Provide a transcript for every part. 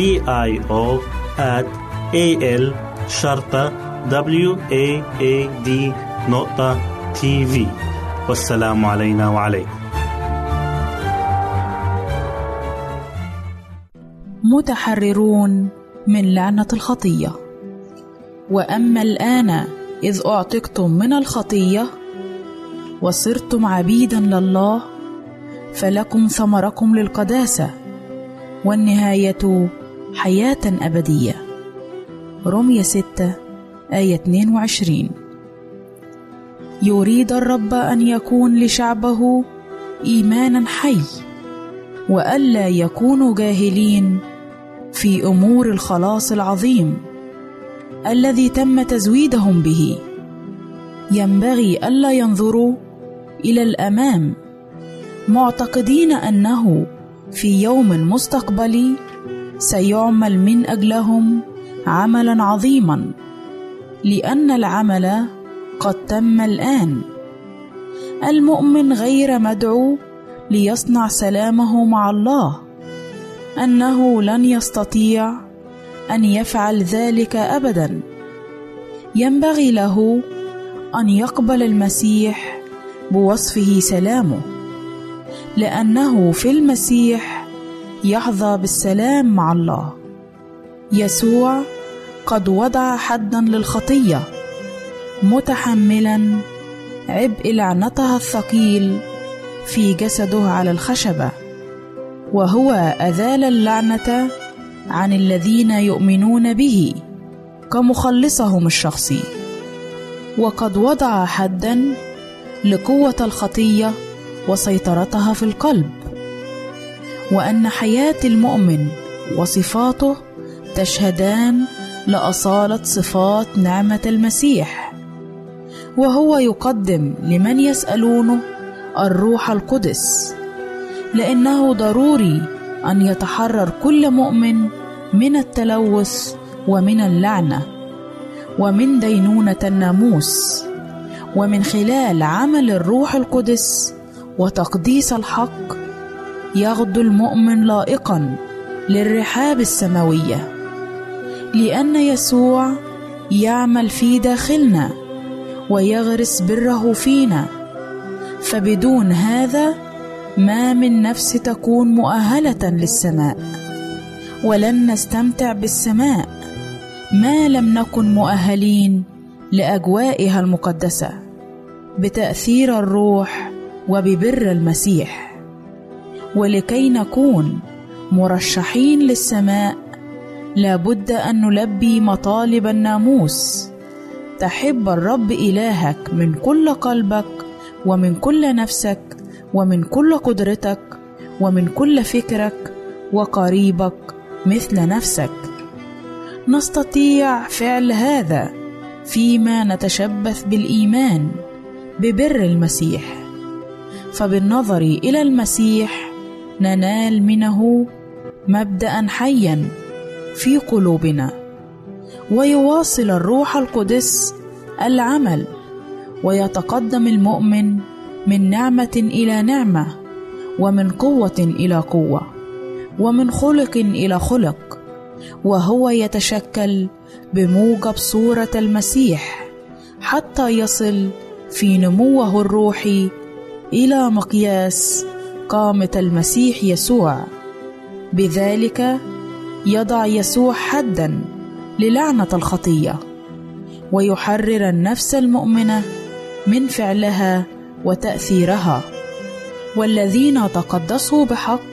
I O at A L شرطة W A A D نقطة تي في والسلام علينا وعليكم. متحررون من لعنة الخطية. وأما الآن إذ أعتقتم من الخطية وصرتم عبيدا لله فلكم ثمركم للقداسة والنهاية حياة أبدية. رمية ستة آية 22 يريد الرب أن يكون لشعبه إيمانا حي وألا يكونوا جاهلين في أمور الخلاص العظيم الذي تم تزويدهم به. ينبغي ألا ينظروا إلى الأمام معتقدين أنه في يوم مستقبلي سيعمل من أجلهم عملا عظيما لأن العمل قد تم الآن. المؤمن غير مدعو ليصنع سلامه مع الله. أنه لن يستطيع أن يفعل ذلك ابدا. ينبغي له أن يقبل المسيح بوصفه سلامه لأنه في المسيح يحظى بالسلام مع الله. يسوع قد وضع حدا للخطية متحملا عبء لعنتها الثقيل في جسده على الخشبة وهو أزال اللعنة عن الذين يؤمنون به كمخلصهم الشخصي. وقد وضع حدا لقوة الخطية وسيطرتها في القلب. وأن حياة المؤمن وصفاته تشهدان لأصالة صفات نعمة المسيح. وهو يقدم لمن يسألونه الروح القدس لأنه ضروري أن يتحرر كل مؤمن من التلوث ومن اللعنة ومن دينونة الناموس ومن خلال عمل الروح القدس وتقديس الحق يغدو المؤمن لائقا للرحاب السماوية لأن يسوع يعمل في داخلنا ويغرس بره فينا. فبدون هذا ما من نفس تكون مؤهلة للسماء. ولن نستمتع بالسماء ما لم نكن مؤهلين لأجوائها المقدسة بتأثير الروح وببر المسيح. ولكي نكون مرشحين للسماء لابد أن نلبي مطالب الناموس. تحب الرب إلهك من كل قلبك ومن كل نفسك ومن كل قدرتك ومن كل فكرك وقريبك مثل نفسك. نستطيع فعل هذا فيما نتشبث بالإيمان ببر المسيح. فبالنظر إلى المسيح ننال منه مبدأ حيا في قلوبنا. ويواصل الروح القدس العمل ويتقدم المؤمن من نعمة إلى نعمة ومن قوة إلى قوة ومن خلق إلى خلق. وهو يتشكل بموجب صورة المسيح حتى يصل في نموه الروحي إلى مقياس قامه المسيح يسوع. بذلك يضع يسوع حدا للعنة الخطية ويحرر النفس المؤمنة من فعلها وتأثيرها. والذين تقدسوا بحق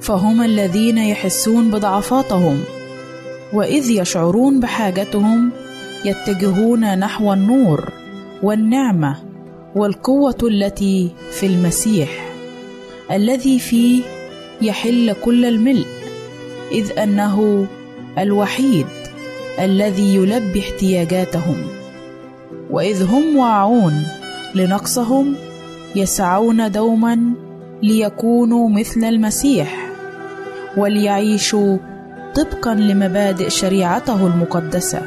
فهم الذين يحسون بضعفاتهم وإذ يشعرون بحاجتهم يتجهون نحو النور والنعمة والقوة التي في المسيح. الذي فيه يحل كل الملء إذ أنه الوحيد الذي يلبي احتياجاتهم. وإذ هم واعون لنقصهم يسعون دوما ليكونوا مثل المسيح وليعيشوا طبقا لمبادئ شريعته المقدسة.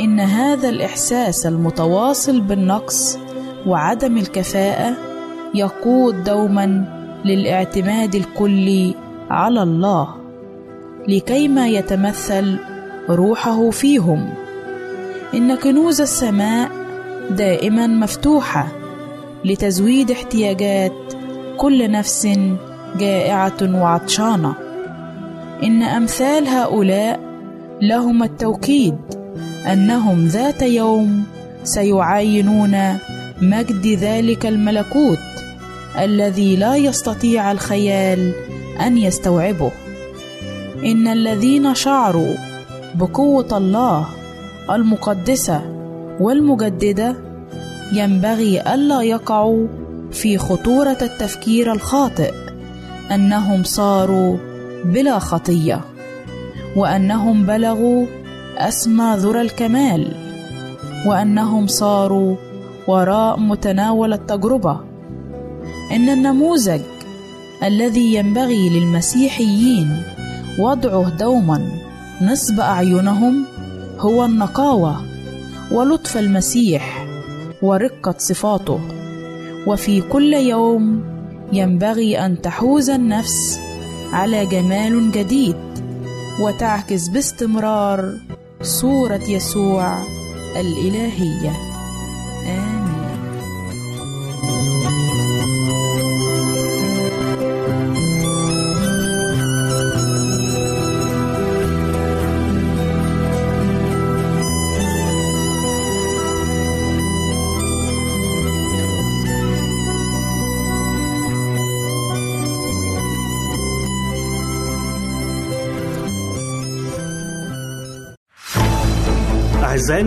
إن هذا الإحساس المتواصل بالنقص وعدم الكفاءة يقود دوما للاعتماد الكلي على الله لكيما يتمثل روحه فيهم. إن كنوز السماء دائما مفتوحة لتزويد احتياجات كل نفس جائعة وعطشانة. إن أمثال هؤلاء لهم التوكيد أنهم ذات يوم سيعاينون مجد ذلك الملكوت. الذي لا يستطيع الخيال أن يستوعبه. إن الذين شعروا بقوة الله المقدسة والمجددة ينبغي ألا يقعوا في خطورة التفكير الخاطئ أنهم صاروا بلا خطية وأنهم بلغوا أسمى ذرى الكمال وأنهم صاروا وراء متناول التجربة. إن النموذج الذي ينبغي للمسيحيين وضعه دوما نصب أعينهم هو النقاوة ولطف المسيح ورقة صفاته. وفي كل يوم ينبغي أن تحوز النفس على جمال جديد وتعكس باستمرار صورة يسوع الإلهية. آمين.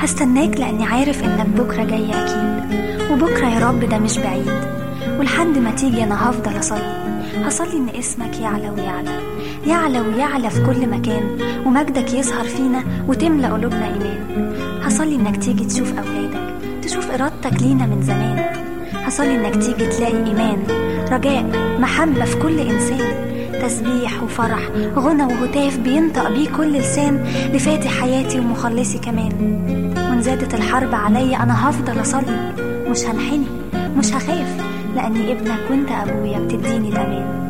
هستناك لأني عارف إنك بكرة جاي أكيد. وبكرة يا رب ده مش بعيد. ولحد ما تيجي أنا هفضل أصلي. هصلي إن اسمك يعلى ويعلى. يعلى ويعلى في كل مكان. ومجدك يظهر فينا وتملى قلوبنا إيمان. هصلي إنك تيجي تشوف أولادك. تشوف إرادتك لينا من زمان. هصلي إنك تيجي تلاقي إيمان رجاء محبة في كل إنسان. تسبيح وفرح غنى وهتاف بينطق بيه كل لسان لفاتح حياتي ومخلصي كمان. زادت الحرب عليا أنا هفضل أصلي مش هنحني مش هخاف لأني ابنك وأنت أبويا بتديني الأمان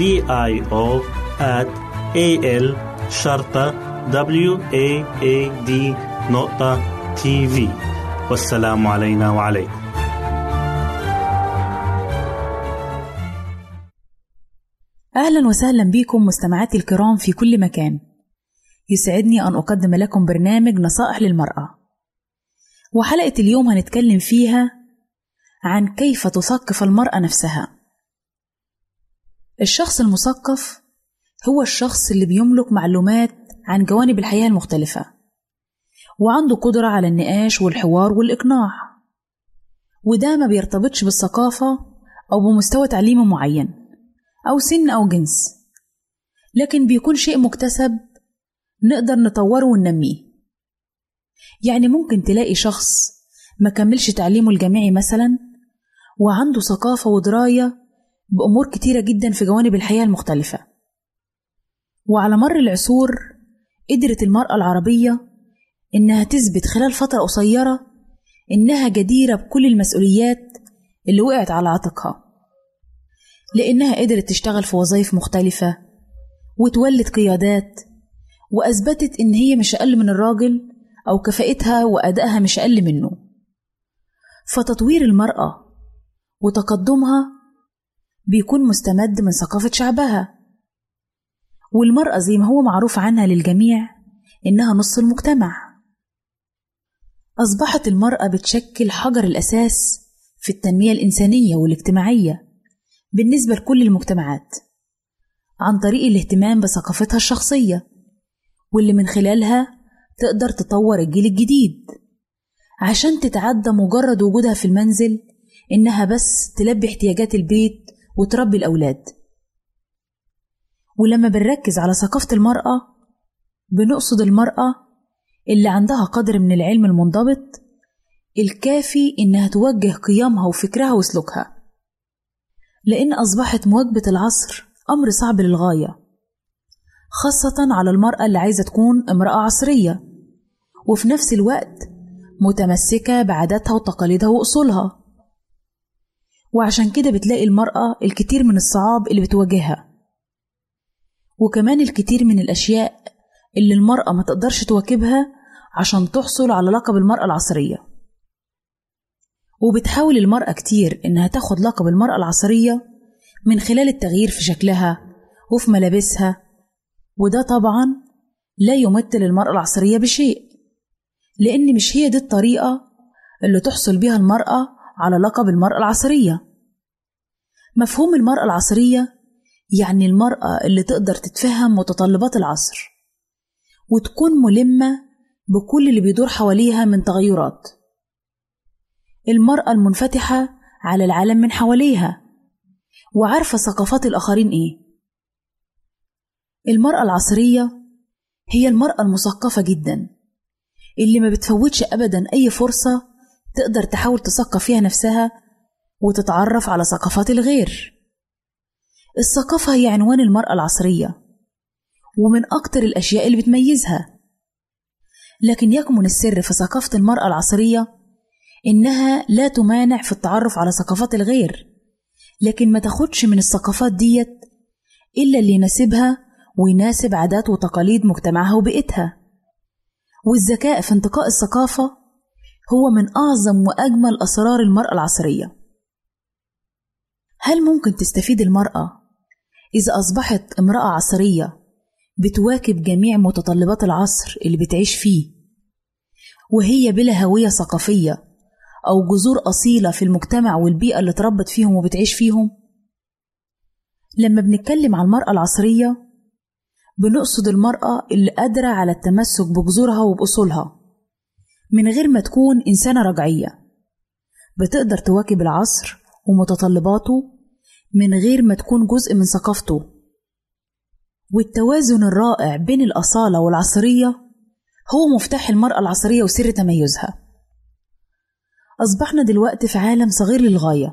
D I O at A L شرطة W A A D نقطة تي في والسلام علينا وعليكم. أهلا وسهلا بكم مستمعاتي الكرام في كل مكان. يسعدني أن أقدم لكم برنامج نصائح للمرأة. وحلقة اليوم هنتكلم فيها عن كيف تثقف المرأة نفسها. الشخص المثقف هو الشخص اللي بيملك معلومات عن جوانب الحياة المختلفة وعنده قدرة على النقاش والحوار والإقناع وده ما بيرتبطش بالثقافة أو بمستوى تعليمي معين أو سن أو جنس لكن بيكون شيء مكتسب نقدر نطوره وننميه. يعني ممكن تلاقي شخص ما كملش تعليمه الجامعي مثلا وعنده ثقافة ودراية بأمور كتيرة جدا في جوانب الحياة المختلفة. وعلى مر العصور قدرت المرأة العربية إنها تثبت خلال فترة قصيرة إنها جديرة بكل المسؤوليات اللي وقعت على عاتقها لأنها قدرت تشتغل في وظائف مختلفة وتولد قيادات وأثبتت إن هي مش أقل من الراجل أو كفاءتها وأدائها مش أقل منه. فتطوير المرأة وتقدمها بيكون مستمد من ثقافة شعبها. والمرأة زي ما هو معروف عنها للجميع إنها نص المجتمع. أصبحت المرأة بتشكل حجر الأساس في التنمية الإنسانية والاجتماعية بالنسبة لكل المجتمعات عن طريق الاهتمام بثقافتها الشخصية واللي من خلالها تقدر تطور الجيل الجديد عشان تتعدى مجرد وجودها في المنزل إنها بس تلبي احتياجات البيت وتربي الأولاد. ولما بنركز على ثقافة المرأة بنقصد المرأة اللي عندها قدر من العلم المنضبط الكافي إنها توجه قيمها وفكرها وسلوكها. لأن أصبحت مواكبة العصر أمر صعب للغاية خاصة على المرأة اللي عايزة تكون امرأة عصرية وفي نفس الوقت متمسكة بعاداتها وتقاليدها وأصولها. وعشان كده بتلاقي المرأة الكتير من الصعاب اللي بتواجهها. وكمان الكتير من الأشياء اللي المرأة ما تقدرش تواكبها عشان تحصل على لقب المرأة العصرية. وبتحاول المرأة كتير إنها تاخد لقب المرأة العصرية من خلال التغيير في شكلها وفي ملابسها وده طبعا لا يمثل المرأة العصرية بشيء لأن مش هي دي الطريقة اللي تحصل بيها المرأة على لقب المرأة العصرية. مفهوم المرأة العصرية يعني المرأة اللي تقدر تتفهم متطلبات العصر وتكون ملمة بكل اللي بيدور حواليها من تغيرات. المرأة المنفتحة على العالم من حواليها وعارفة ثقافات الآخرين إيه. المرأة العصرية هي المرأة المثقفة جدا اللي ما بتفوتش أبدا أي فرصة تقدر تحاول تثقف فيها نفسها وتتعرف على ثقافات الغير. الثقافة هي عنوان المرأة العصرية ومن أكتر الأشياء اللي بتميزها. لكن يكمن السر في ثقافة المرأة العصرية إنها لا تمانع في التعرف على ثقافات الغير لكن ما تاخدش من الثقافات ديت إلا اللي يناسبها ويناسب عادات وتقاليد مجتمعها وبيئتها. والذكاء في انتقاء الثقافة هو من أعظم وأجمل أسرار المرأة العصرية. هل ممكن تستفيد المرأة إذا أصبحت امرأة عصرية بتواكب جميع متطلبات العصر اللي بتعيش فيه وهي بلا هوية ثقافية أو جذور أصيلة في المجتمع والبيئة اللي اتربت فيهم وبتعيش فيهم؟ لما بنتكلم عن المرأة العصرية بنقصد المرأة اللي قادرة على التمسك بجذورها وبأصولها. من غير ما تكون إنسانة رجعية. بتقدر تواكب العصر ومتطلباته من غير ما تكون جزء من ثقافته. والتوازن الرائع بين الأصالة والعصرية هو مفتاح المرأة العصرية وسر تميزها. أصبحنا دلوقتي في عالم صغير للغاية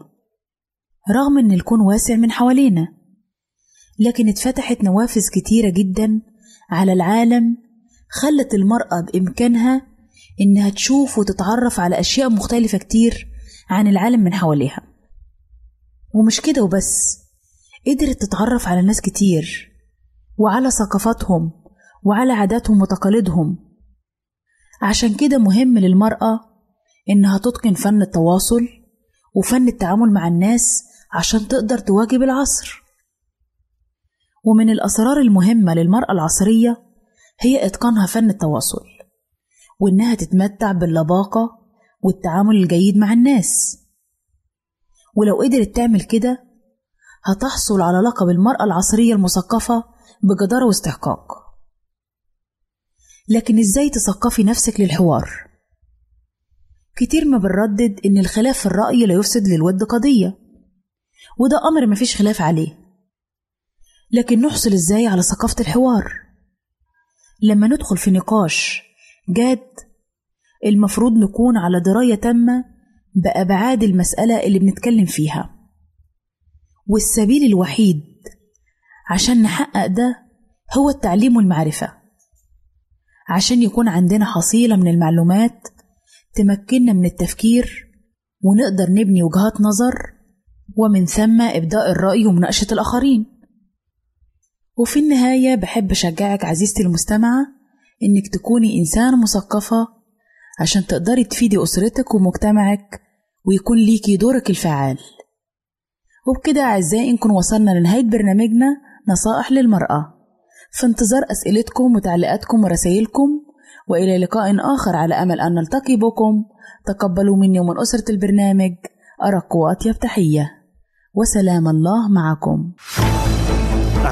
رغم إن الكون واسع من حوالينا لكن اتفتحت نوافذ كتيرة جدا على العالم خلت المرأة بإمكانها إنها تشوف وتتعرف على أشياء مختلفة كتير عن العالم من حواليها. ومش كده وبس قدرت تتعرف على ناس كتير وعلى ثقافاتهم وعلى عاداتهم وتقاليدهم. عشان كده مهم للمرأة إنها تتقن فن التواصل وفن التعامل مع الناس عشان تقدر تواكب العصر. ومن الأسرار المهمة للمرأة العصرية هي إتقانها فن التواصل. وإنها تتمتع باللباقة والتعامل الجيد مع الناس. ولو قدرت تعمل كده هتحصل على لقب المرأة العصرية المثقفة بجدارة واستحقاق. لكن إزاي تثقفي نفسك للحوار؟ كتير ما بنردد إن الخلاف في الرأي لا يفسد للود قضية وده أمر مفيش خلاف عليه. لكن نحصل إزاي على ثقافة الحوار؟ لما ندخل في نقاش جاد. المفروض نكون على دراية تامة بأبعاد المسألة اللي بنتكلم فيها. والسبيل الوحيد عشان نحقق ده هو التعليم والمعرفة. عشان يكون عندنا حصيلة من المعلومات تمكننا من التفكير ونقدر نبني وجهات نظر ومن ثم إبداء الرأي ومناقشة الآخرين. وفي النهاية بحب أشجعك عزيزتي المستمعة إنك تكوني إنسانة مثقفة عشان تقدري تفيدي أسرتك ومجتمعك ويكون ليكي دورك الفعال. وبكده أعزائي نكون وصلنا لنهاية برنامجنا نصائح للمرأة. في انتظار أسئلتكم وتعليقاتكم ورسائلكم وإلى لقاء آخر على أمل أن نلتقي بكم. تقبلوا مني ومن أسرة البرنامج أرق وأطيب تحية. وسلام الله معكم.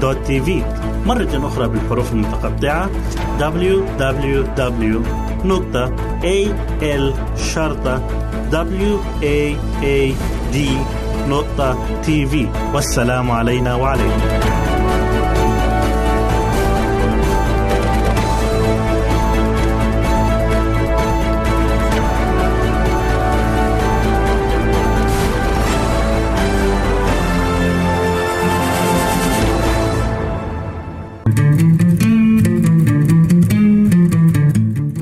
www.al-waad.tv مرة أخرى بالحروف المتقطعة www.al-waad.tv والسلام علينا وعليكم.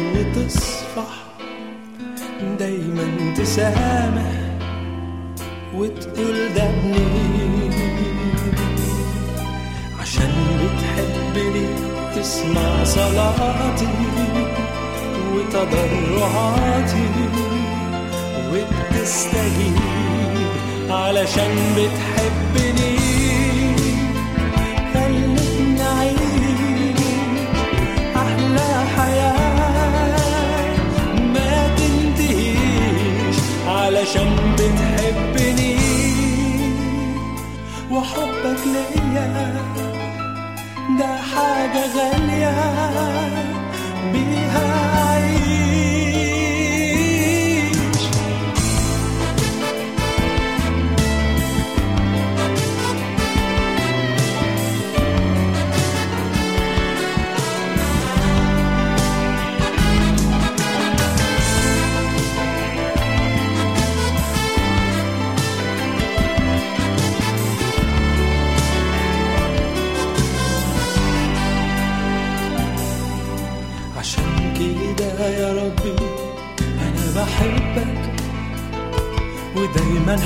وتصفح دايما تسامح وتقول ده عشان بتحبني تسمع صلاتي وتضرعاتي وبتستجيب علشان بتحبني علشان بتحبني وحبك ليا. ده حاجة غالية بيها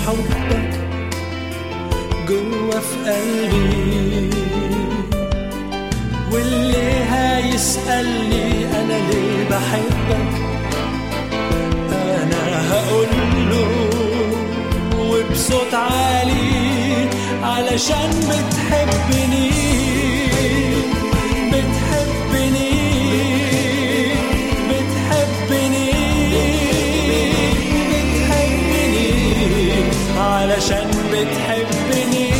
حبك جوا في قلبي. واللي هيسألني أنا ليه بحبك؟ أنا هقول له وبصوت عالي علشان بتحبني. علشان بتحبني.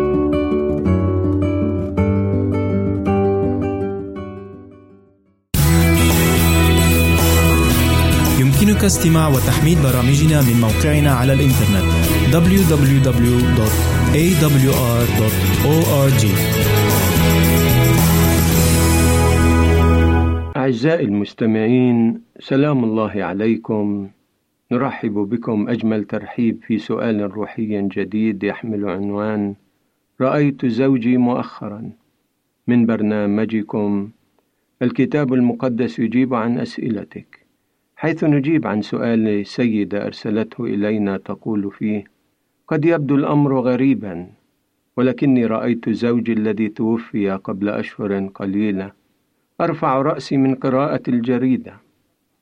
يمكنك استماع وتحميل برامجنا من موقعنا على الإنترنت www.awr.org أعزائي المستمعين سلام الله عليكم. نرحب بكم أجمل ترحيب في سؤال روحي جديد يحمل عنوان رأيت زوجي مؤخرا. من برنامجكم الكتاب المقدس يجيب عن أسئلتك. حيث نجيب عن سؤال سيدة أرسلته إلينا تقول فيه قد يبدو الأمر غريبا ولكني رأيت زوجي الذي توفي قبل أشهر قليلة. أرفع رأسي من قراءة الجريدة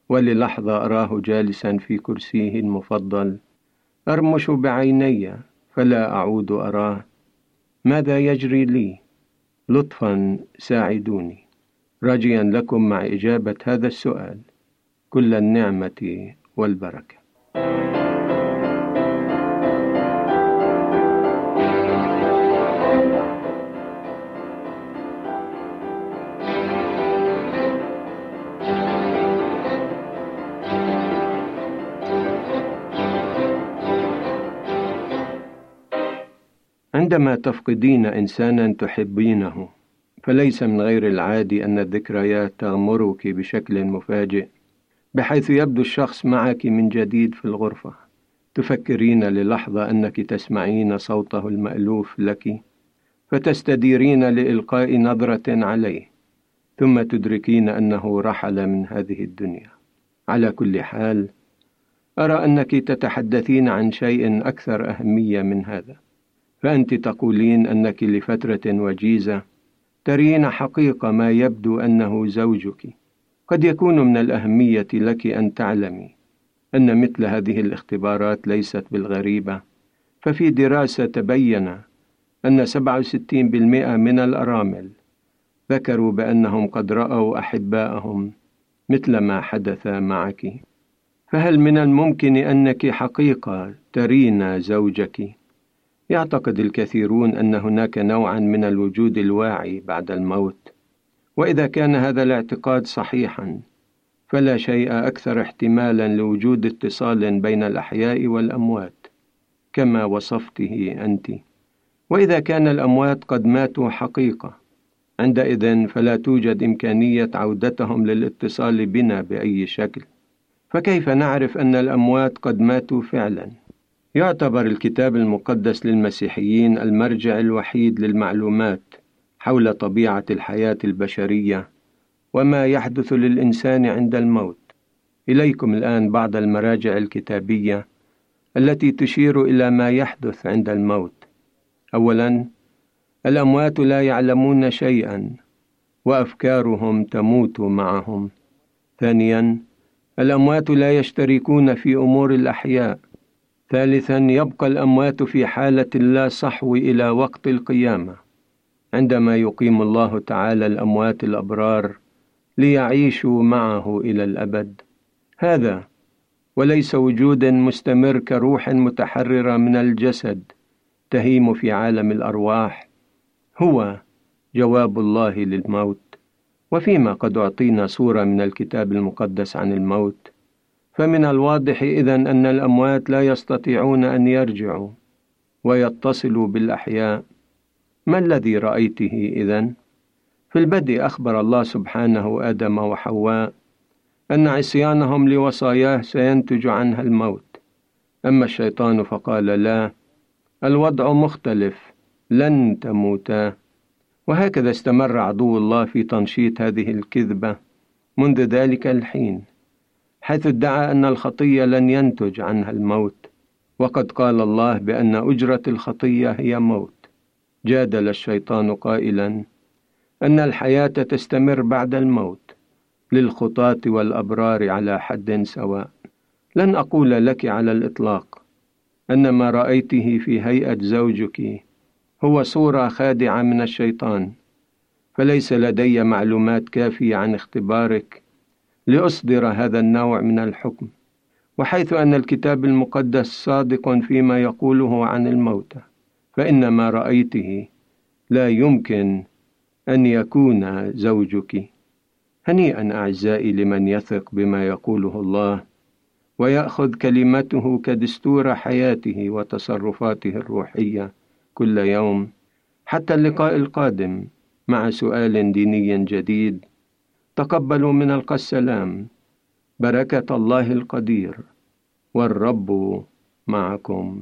وللحظة أراه جالسا في كرسيه المفضل. أرمش بعيني فلا أعود أراه. ماذا يجري لي؟ لطفا ساعدوني. راجيا لكم مع إجابة هذا السؤال. كل النعمة والبركة. عندما تفقدين إنسانا تحبينه فليس من غير العادي أن الذكريات تغمرك بشكل مفاجئ. بحيث يبدو الشخص معك من جديد في الغرفة. تفكرين للحظة أنك تسمعين صوته المألوف لك فتستديرين لإلقاء نظرة عليه ثم تدركين أنه رحل من هذه الدنيا. على كل حال أرى أنك تتحدثين عن شيء أكثر أهمية من هذا. فأنت تقولين أنك لفترة وجيزة ترين حقيقة ما يبدو أنه زوجك. قد يكون من الأهمية لك أن تعلمي أن مثل هذه الاختبارات ليست بالغريبة. ففي دراسة تبين أن 67% من الأرامل ذكروا بأنهم قد رأوا أحباءهم مثل ما حدث معك. فهل من الممكن أنك حقيقة ترين زوجك؟ يعتقد الكثيرون أن هناك نوعا من الوجود الواعي بعد الموت. وإذا كان هذا الاعتقاد صحيحا فلا شيء أكثر احتمالا لوجود اتصال بين الأحياء والأموات كما وصفته أنت. وإذا كان الأموات قد ماتوا حقيقة عندئذ فلا توجد إمكانية عودتهم للاتصال بنا بأي شكل. فكيف نعرف أن الأموات قد ماتوا فعلا؟ يعتبر الكتاب المقدس للمسيحيين المرجع الوحيد للمعلومات. حول طبيعة الحياة البشرية وما يحدث للإنسان عند الموت. إليكم الآن بعض المراجع الكتابية التي تشير إلى ما يحدث عند الموت. أولاً: الأموات لا يعلمون شيئا وأفكارهم تموت معهم. ثانياً: الأموات لا يشتركون في أمور الأحياء. ثالثا يبقى الأموات في حالة لا صحو إلى وقت القيامة عندما يقيم الله تعالى الأموات الأبرار ليعيشوا معه إلى الأبد. هذا وليس وجود مستمر كروح متحررة من الجسد تهيم في عالم الأرواح. هو جواب الله للموت. وفيما قد أعطينا صورة من الكتاب المقدس عن الموت فمن الواضح إذن أن الأموات لا يستطيعون أن يرجعوا ويتصلوا بالأحياء. ما الذي رأيته إذن؟ في البدء أخبر الله سبحانه آدم وحواء أن عصيانهم لوصاياه سينتج عنها الموت. أما الشيطان فقال لا الوضع مختلف لن تموتا. وهكذا استمر عدو الله في تنشيط هذه الكذبة منذ ذلك الحين حيث ادعى أن الخطية لن ينتج عنها الموت. وقد قال الله بأن أجرة الخطية هي موت. جادل الشيطان قائلا أن الحياة تستمر بعد الموت للخطاة والأبرار على حد سواء. لن أقول لك على الإطلاق أن ما رأيته في هيئة زوجك هو صورة خادعة من الشيطان فليس لدي معلومات كافية عن اختبارك لأصدر هذا النوع من الحكم وحيث أن الكتاب المقدس صادق فيما يقوله عن الموتى. فإن ما رأيته لا يمكن أن يكون زوجك. هنيئا أعزائي لمن يثق بما يقوله الله ويأخذ كلمته كدستور حياته وتصرفاته الروحية كل يوم حتى اللقاء القادم مع سؤال ديني جديد. تقبلوا من ألقى السلام بركة الله القدير والرب معكم.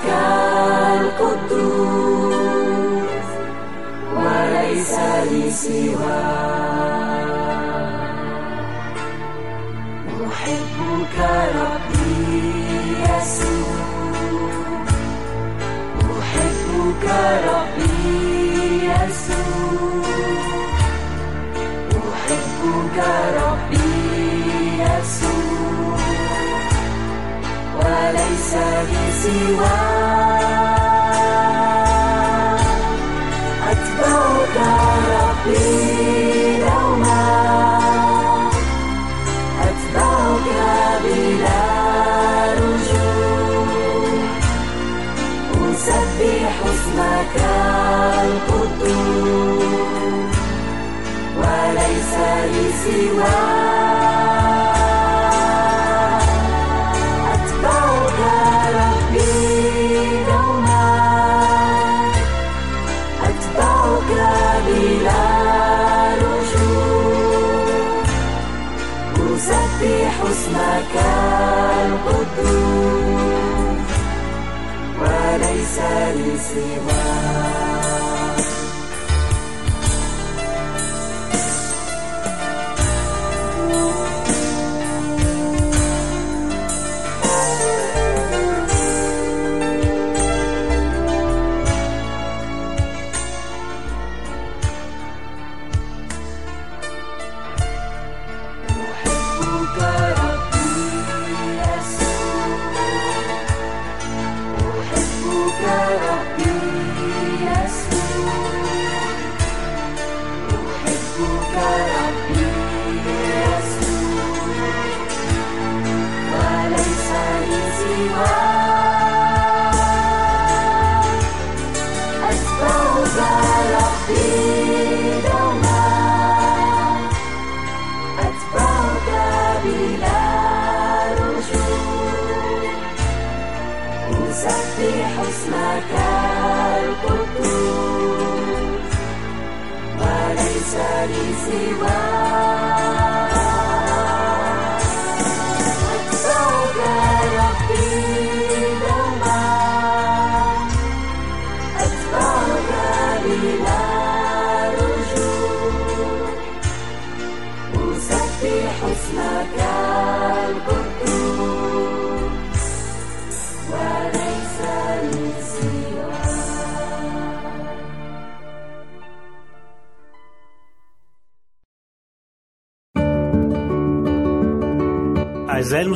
اسمك القدوس وليس لي سواك. أحبك ربي يسوع. أحبك ربي يسوع. أحبك ربي يسوع. وليس لي سواك. ربي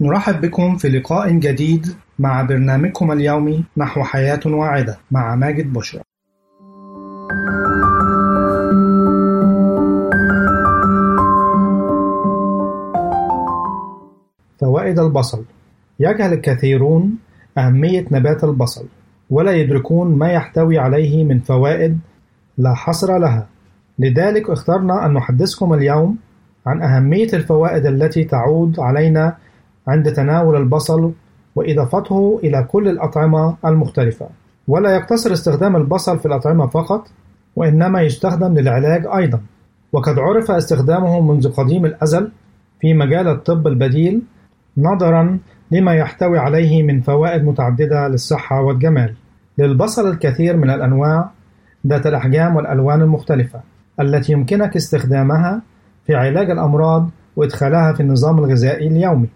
نرحب بكم في لقاء جديد مع برنامجكم اليومي نحو حياة واعدة مع ماجد بشرى. فوائد البصل يجهل الكثيرون أهمية نبات البصل ولا يدركون ما يحتوي عليه من فوائد لا حصر لها لذلك اخترنا أن نحدثكم اليوم عن أهمية الفوائد التي تعود علينا عند تناول البصل وإضافته إلى كل الأطعمة المختلفة. ولا يقتصر استخدام البصل في الأطعمة فقط وإنما يستخدم للعلاج أيضا. وقد عرف استخدامه منذ قديم الأزل في مجال الطب البديل نظرا لما يحتوي عليه من فوائد متعددة للصحة والجمال. للبصل الكثير من الأنواع ذات الأحجام والألوان المختلفة التي يمكنك استخدامها في علاج الأمراض وإدخالها في النظام الغذائي اليومي.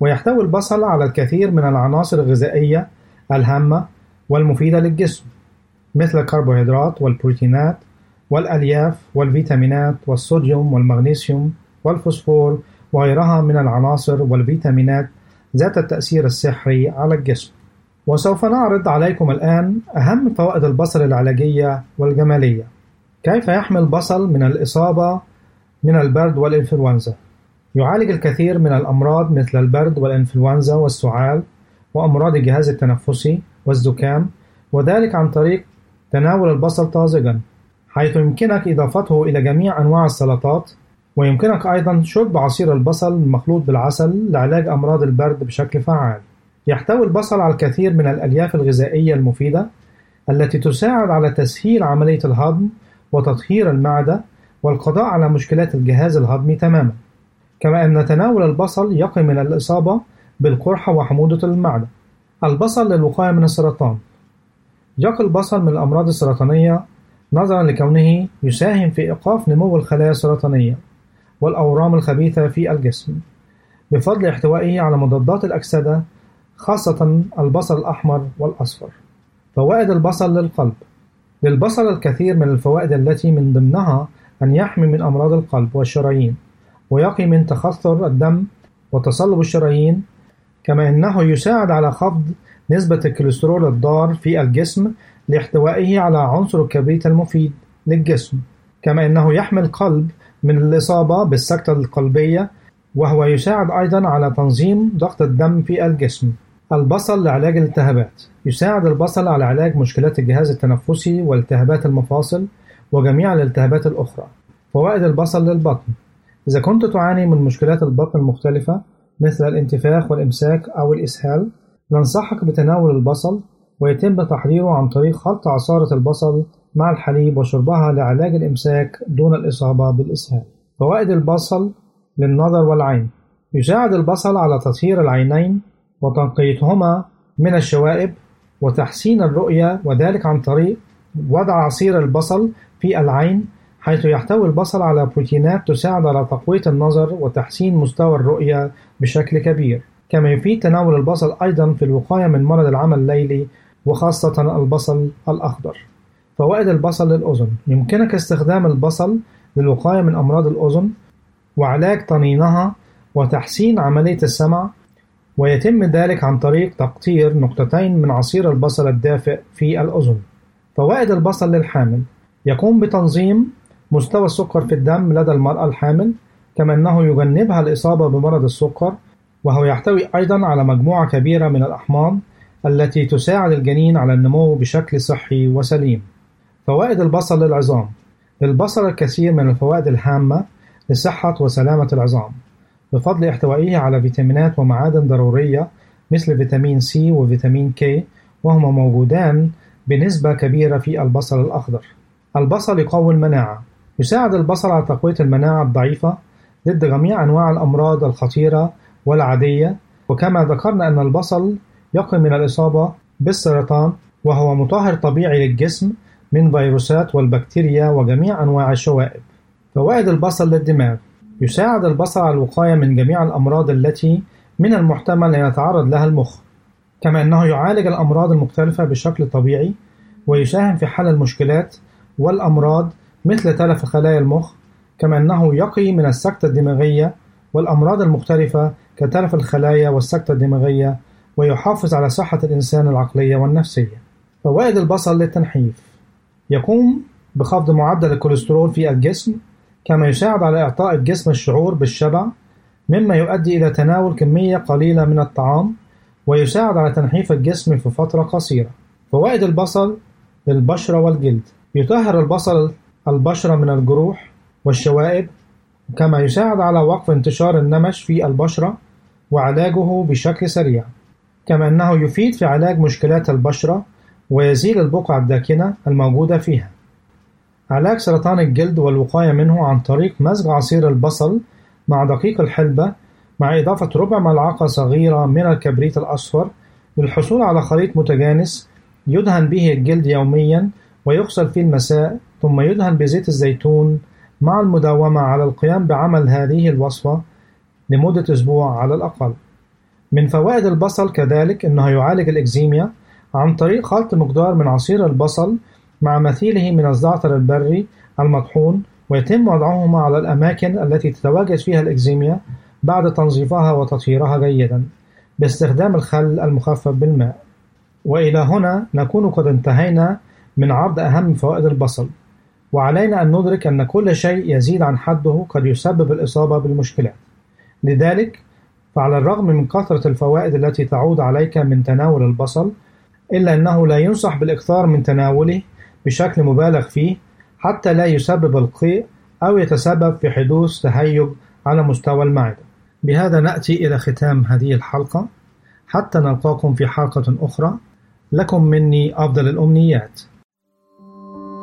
ويحتوي البصل على الكثير من العناصر الغذائية الهامة والمفيدة للجسم مثل الكربوهيدرات والبروتينات والألياف والفيتامينات والصوديوم والمغنيسيوم والفوسفور وغيرها من العناصر والفيتامينات ذات التأثير السحري على الجسم. وسوف نعرض عليكم الآن أهم فوائد البصل العلاجية والجمالية. كيف يحمي البصل من الإصابة من البرد والإنفلونزا؟ يعالج الكثير من الأمراض مثل البرد والإنفلونزا والسعال وأمراض الجهاز التنفسي والزكام وذلك عن طريق تناول البصل طازجا حيث يمكنك إضافته إلى جميع أنواع السلطات ويمكنك أيضا شرب عصير البصل المخلوط بالعسل لعلاج أمراض البرد بشكل فعال. يحتوي البصل على الكثير من الألياف الغذائية المفيدة التي تساعد على تسهيل عملية الهضم وتطهير المعدة والقضاء على مشكلات الجهاز الهضمي تماما. كما أن تناول البصل يقي من الإصابة بالقرحة وحموضة المعدة. البصل للوقاية من السرطان. يقي البصل من الأمراض السرطانية نظرا لكونه يساهم في إيقاف نمو الخلايا السرطانية والأورام الخبيثة في الجسم. بفضل احتوائه على مضادات الأكسدة خاصة البصل الأحمر والأصفر. فوائد البصل للقلب. للبصل الكثير من الفوائد التي من ضمنها أن يحمي من أمراض القلب والشرايين. ويقي من تخثر الدم وتصلب الشرايين كما أنه يساعد على خفض نسبة الكوليسترول الضار في الجسم لاحتوائه على عنصر الكبريت المفيد للجسم كما أنه يحمي القلب من الإصابة بالسكتة القلبية وهو يساعد أيضا على تنظيم ضغط الدم في الجسم. البصل لعلاج الالتهابات. يساعد البصل على علاج مشكلات الجهاز التنفسي والتهابات المفاصل وجميع الالتهابات الأخرى. فوائد البصل للبطن. إذا كنت تعاني من مشكلات البطن المختلفة مثل الانتفاخ والإمساك أو الإسهال ننصحك بتناول البصل ويتم تحضيره عن طريق خلط عصارة البصل مع الحليب وشربها لعلاج الإمساك دون الإصابة بالإسهال. فوائد البصل للنظر والعين. يساعد البصل على تطهير العينين وتنقيتهما من الشوائب وتحسين الرؤية وذلك عن طريق وضع عصير البصل في العين حيث يحتوي البصل على بروتينات تساعد على تقوية النظر وتحسين مستوى الرؤية بشكل كبير. كما يفيد تناول البصل أيضا في الوقاية من مرض العمى الليلي وخاصة البصل الأخضر. فوائد البصل للأذن. يمكنك استخدام البصل للوقاية من أمراض الأذن وعلاج طنينها وتحسين عملية السمع ويتم ذلك عن طريق تقطير نقطتين من عصير البصل الدافئ في الأذن. فوائد البصل للحامل. يقوم بتنظيم مستوى السكر في الدم لدى المرأة الحامل كما أنه يجنبها الإصابة بمرض السكر وهو يحتوي أيضا على مجموعة كبيرة من الأحماض التي تساعد الجنين على النمو بشكل صحي وسليم. فوائد البصل للعظام. للبصل الكثير من الفوائد الهامة لصحة وسلامة العظام بفضل احتوائه على فيتامينات ومعادن ضرورية مثل فيتامين سي وفيتامين كي وهما موجودان بنسبة كبيرة في البصل الأخضر. البصل يقوي المناعة يساعد البصل على تقوية المناعة الضعيفة ضد جميع أنواع الأمراض الخطيرة والعادية وكما ذكرنا أن البصل يقي من الإصابة بالسرطان وهو مطهر طبيعي للجسم من فيروسات والبكتيريا وجميع أنواع الشوائب. فوائد البصل للدماغ يساعد البصل على الوقاية من جميع الأمراض التي من المحتمل أن يتعرض لها المخ كما أنه يعالج الأمراض المختلفة بشكل طبيعي ويساهم في حل المشكلات والأمراض مثل تلف خلايا المخ كما أنه يقي من السكتة الدماغية والأمراض المختلفة كتلف الخلايا والسكتة الدماغية ويحافظ على صحة الإنسان العقلية والنفسية. فوائد البصل للتنحيف يقوم بخفض معدل الكوليسترول في الجسم كما يساعد على إعطاء الجسم الشعور بالشبع مما يؤدي إلى تناول كمية قليلة من الطعام ويساعد على تنحيف الجسم في فترة قصيرة. فوائد البصل للبشرة والجلد يطهر البصل البشرة من الجروح والشوائب كما يساعد على وقف انتشار النمش في البشرة وعلاجه بشكل سريع. كما أنه يفيد في علاج مشكلات البشرة ويزيل البقع الداكنة الموجودة فيها. علاج سرطان الجلد والوقاية منه عن طريق مزج عصير البصل مع دقيق الحلبة مع إضافة ربع ملعقة صغيرة من الكبريت الأصفر للحصول على خليط متجانس يدهن به الجلد يوميا ويغسل في المساء ثم يدهن بزيت الزيتون مع المداومة على القيام بعمل هذه الوصفة لمدة أسبوع على الأقل. من فوائد البصل كذلك أنه يعالج الإكزيميا عن طريق خلط مقدار من عصير البصل مع مثيله من الزعتر البري المطحون ويتم وضعهما على الأماكن التي تتواجد فيها الإكزيميا بعد تنظيفها وتطهيرها جيدا باستخدام الخل المخفف بالماء. وإلى هنا نكون قد انتهينا من عرض أهم فوائد البصل. وعلينا أن ندرك أن كل شيء يزيد عن حده قد يسبب الإصابة بالمشكلات. لذلك فعلى الرغم من كثرة الفوائد التي تعود عليك من تناول البصل إلا أنه لا ينصح بالإكثار من تناوله بشكل مبالغ فيه حتى لا يسبب القيء أو يتسبب في حدوث تهيج على مستوى المعدة. بهذا نأتي إلى ختام هذه الحلقة. حتى نلقاكم في حلقة أخرى. لكم مني أفضل الأمنيات.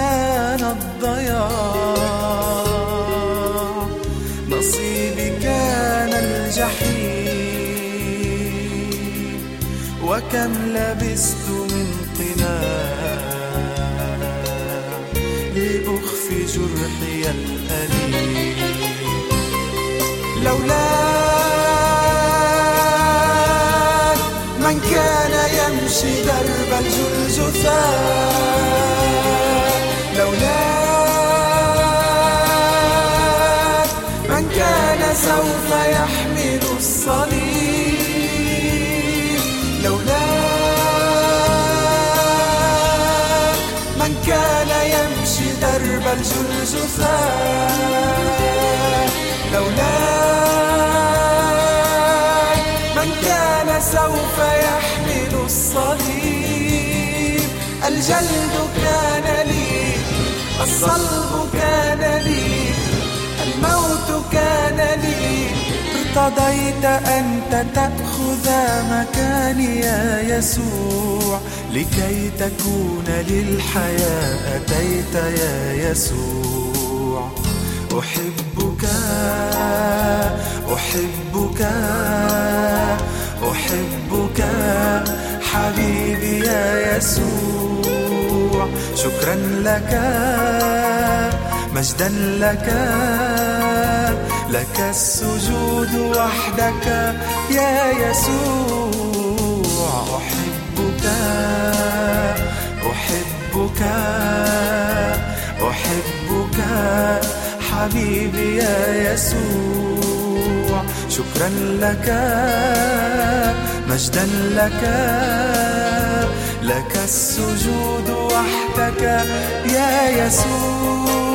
كان الضياع نصيبي كان الجحيم وكم لبست من قناع لأخفي جرحي الأليم. لولاك من كان يمشي درب الجلجثاء درب الجلجثاء لولاي من كان سوف يحمل الصليب. الجلد كان لي الصلب كان لي الموت كان لي. ارتضيت أنت تأخذ مكاني يا يسوع لكي تكون للحياة أتيت يا يسوع. أحبك أحبك أحبك حبيبي يا يسوع. شكرا لك مجدا لك. لك السجود وحدك يا يسوع. أحبك أحبك أحبك حبيبي يا يسوع. شكرا لك مجدا لك لك السجود وحدك يا يسوع.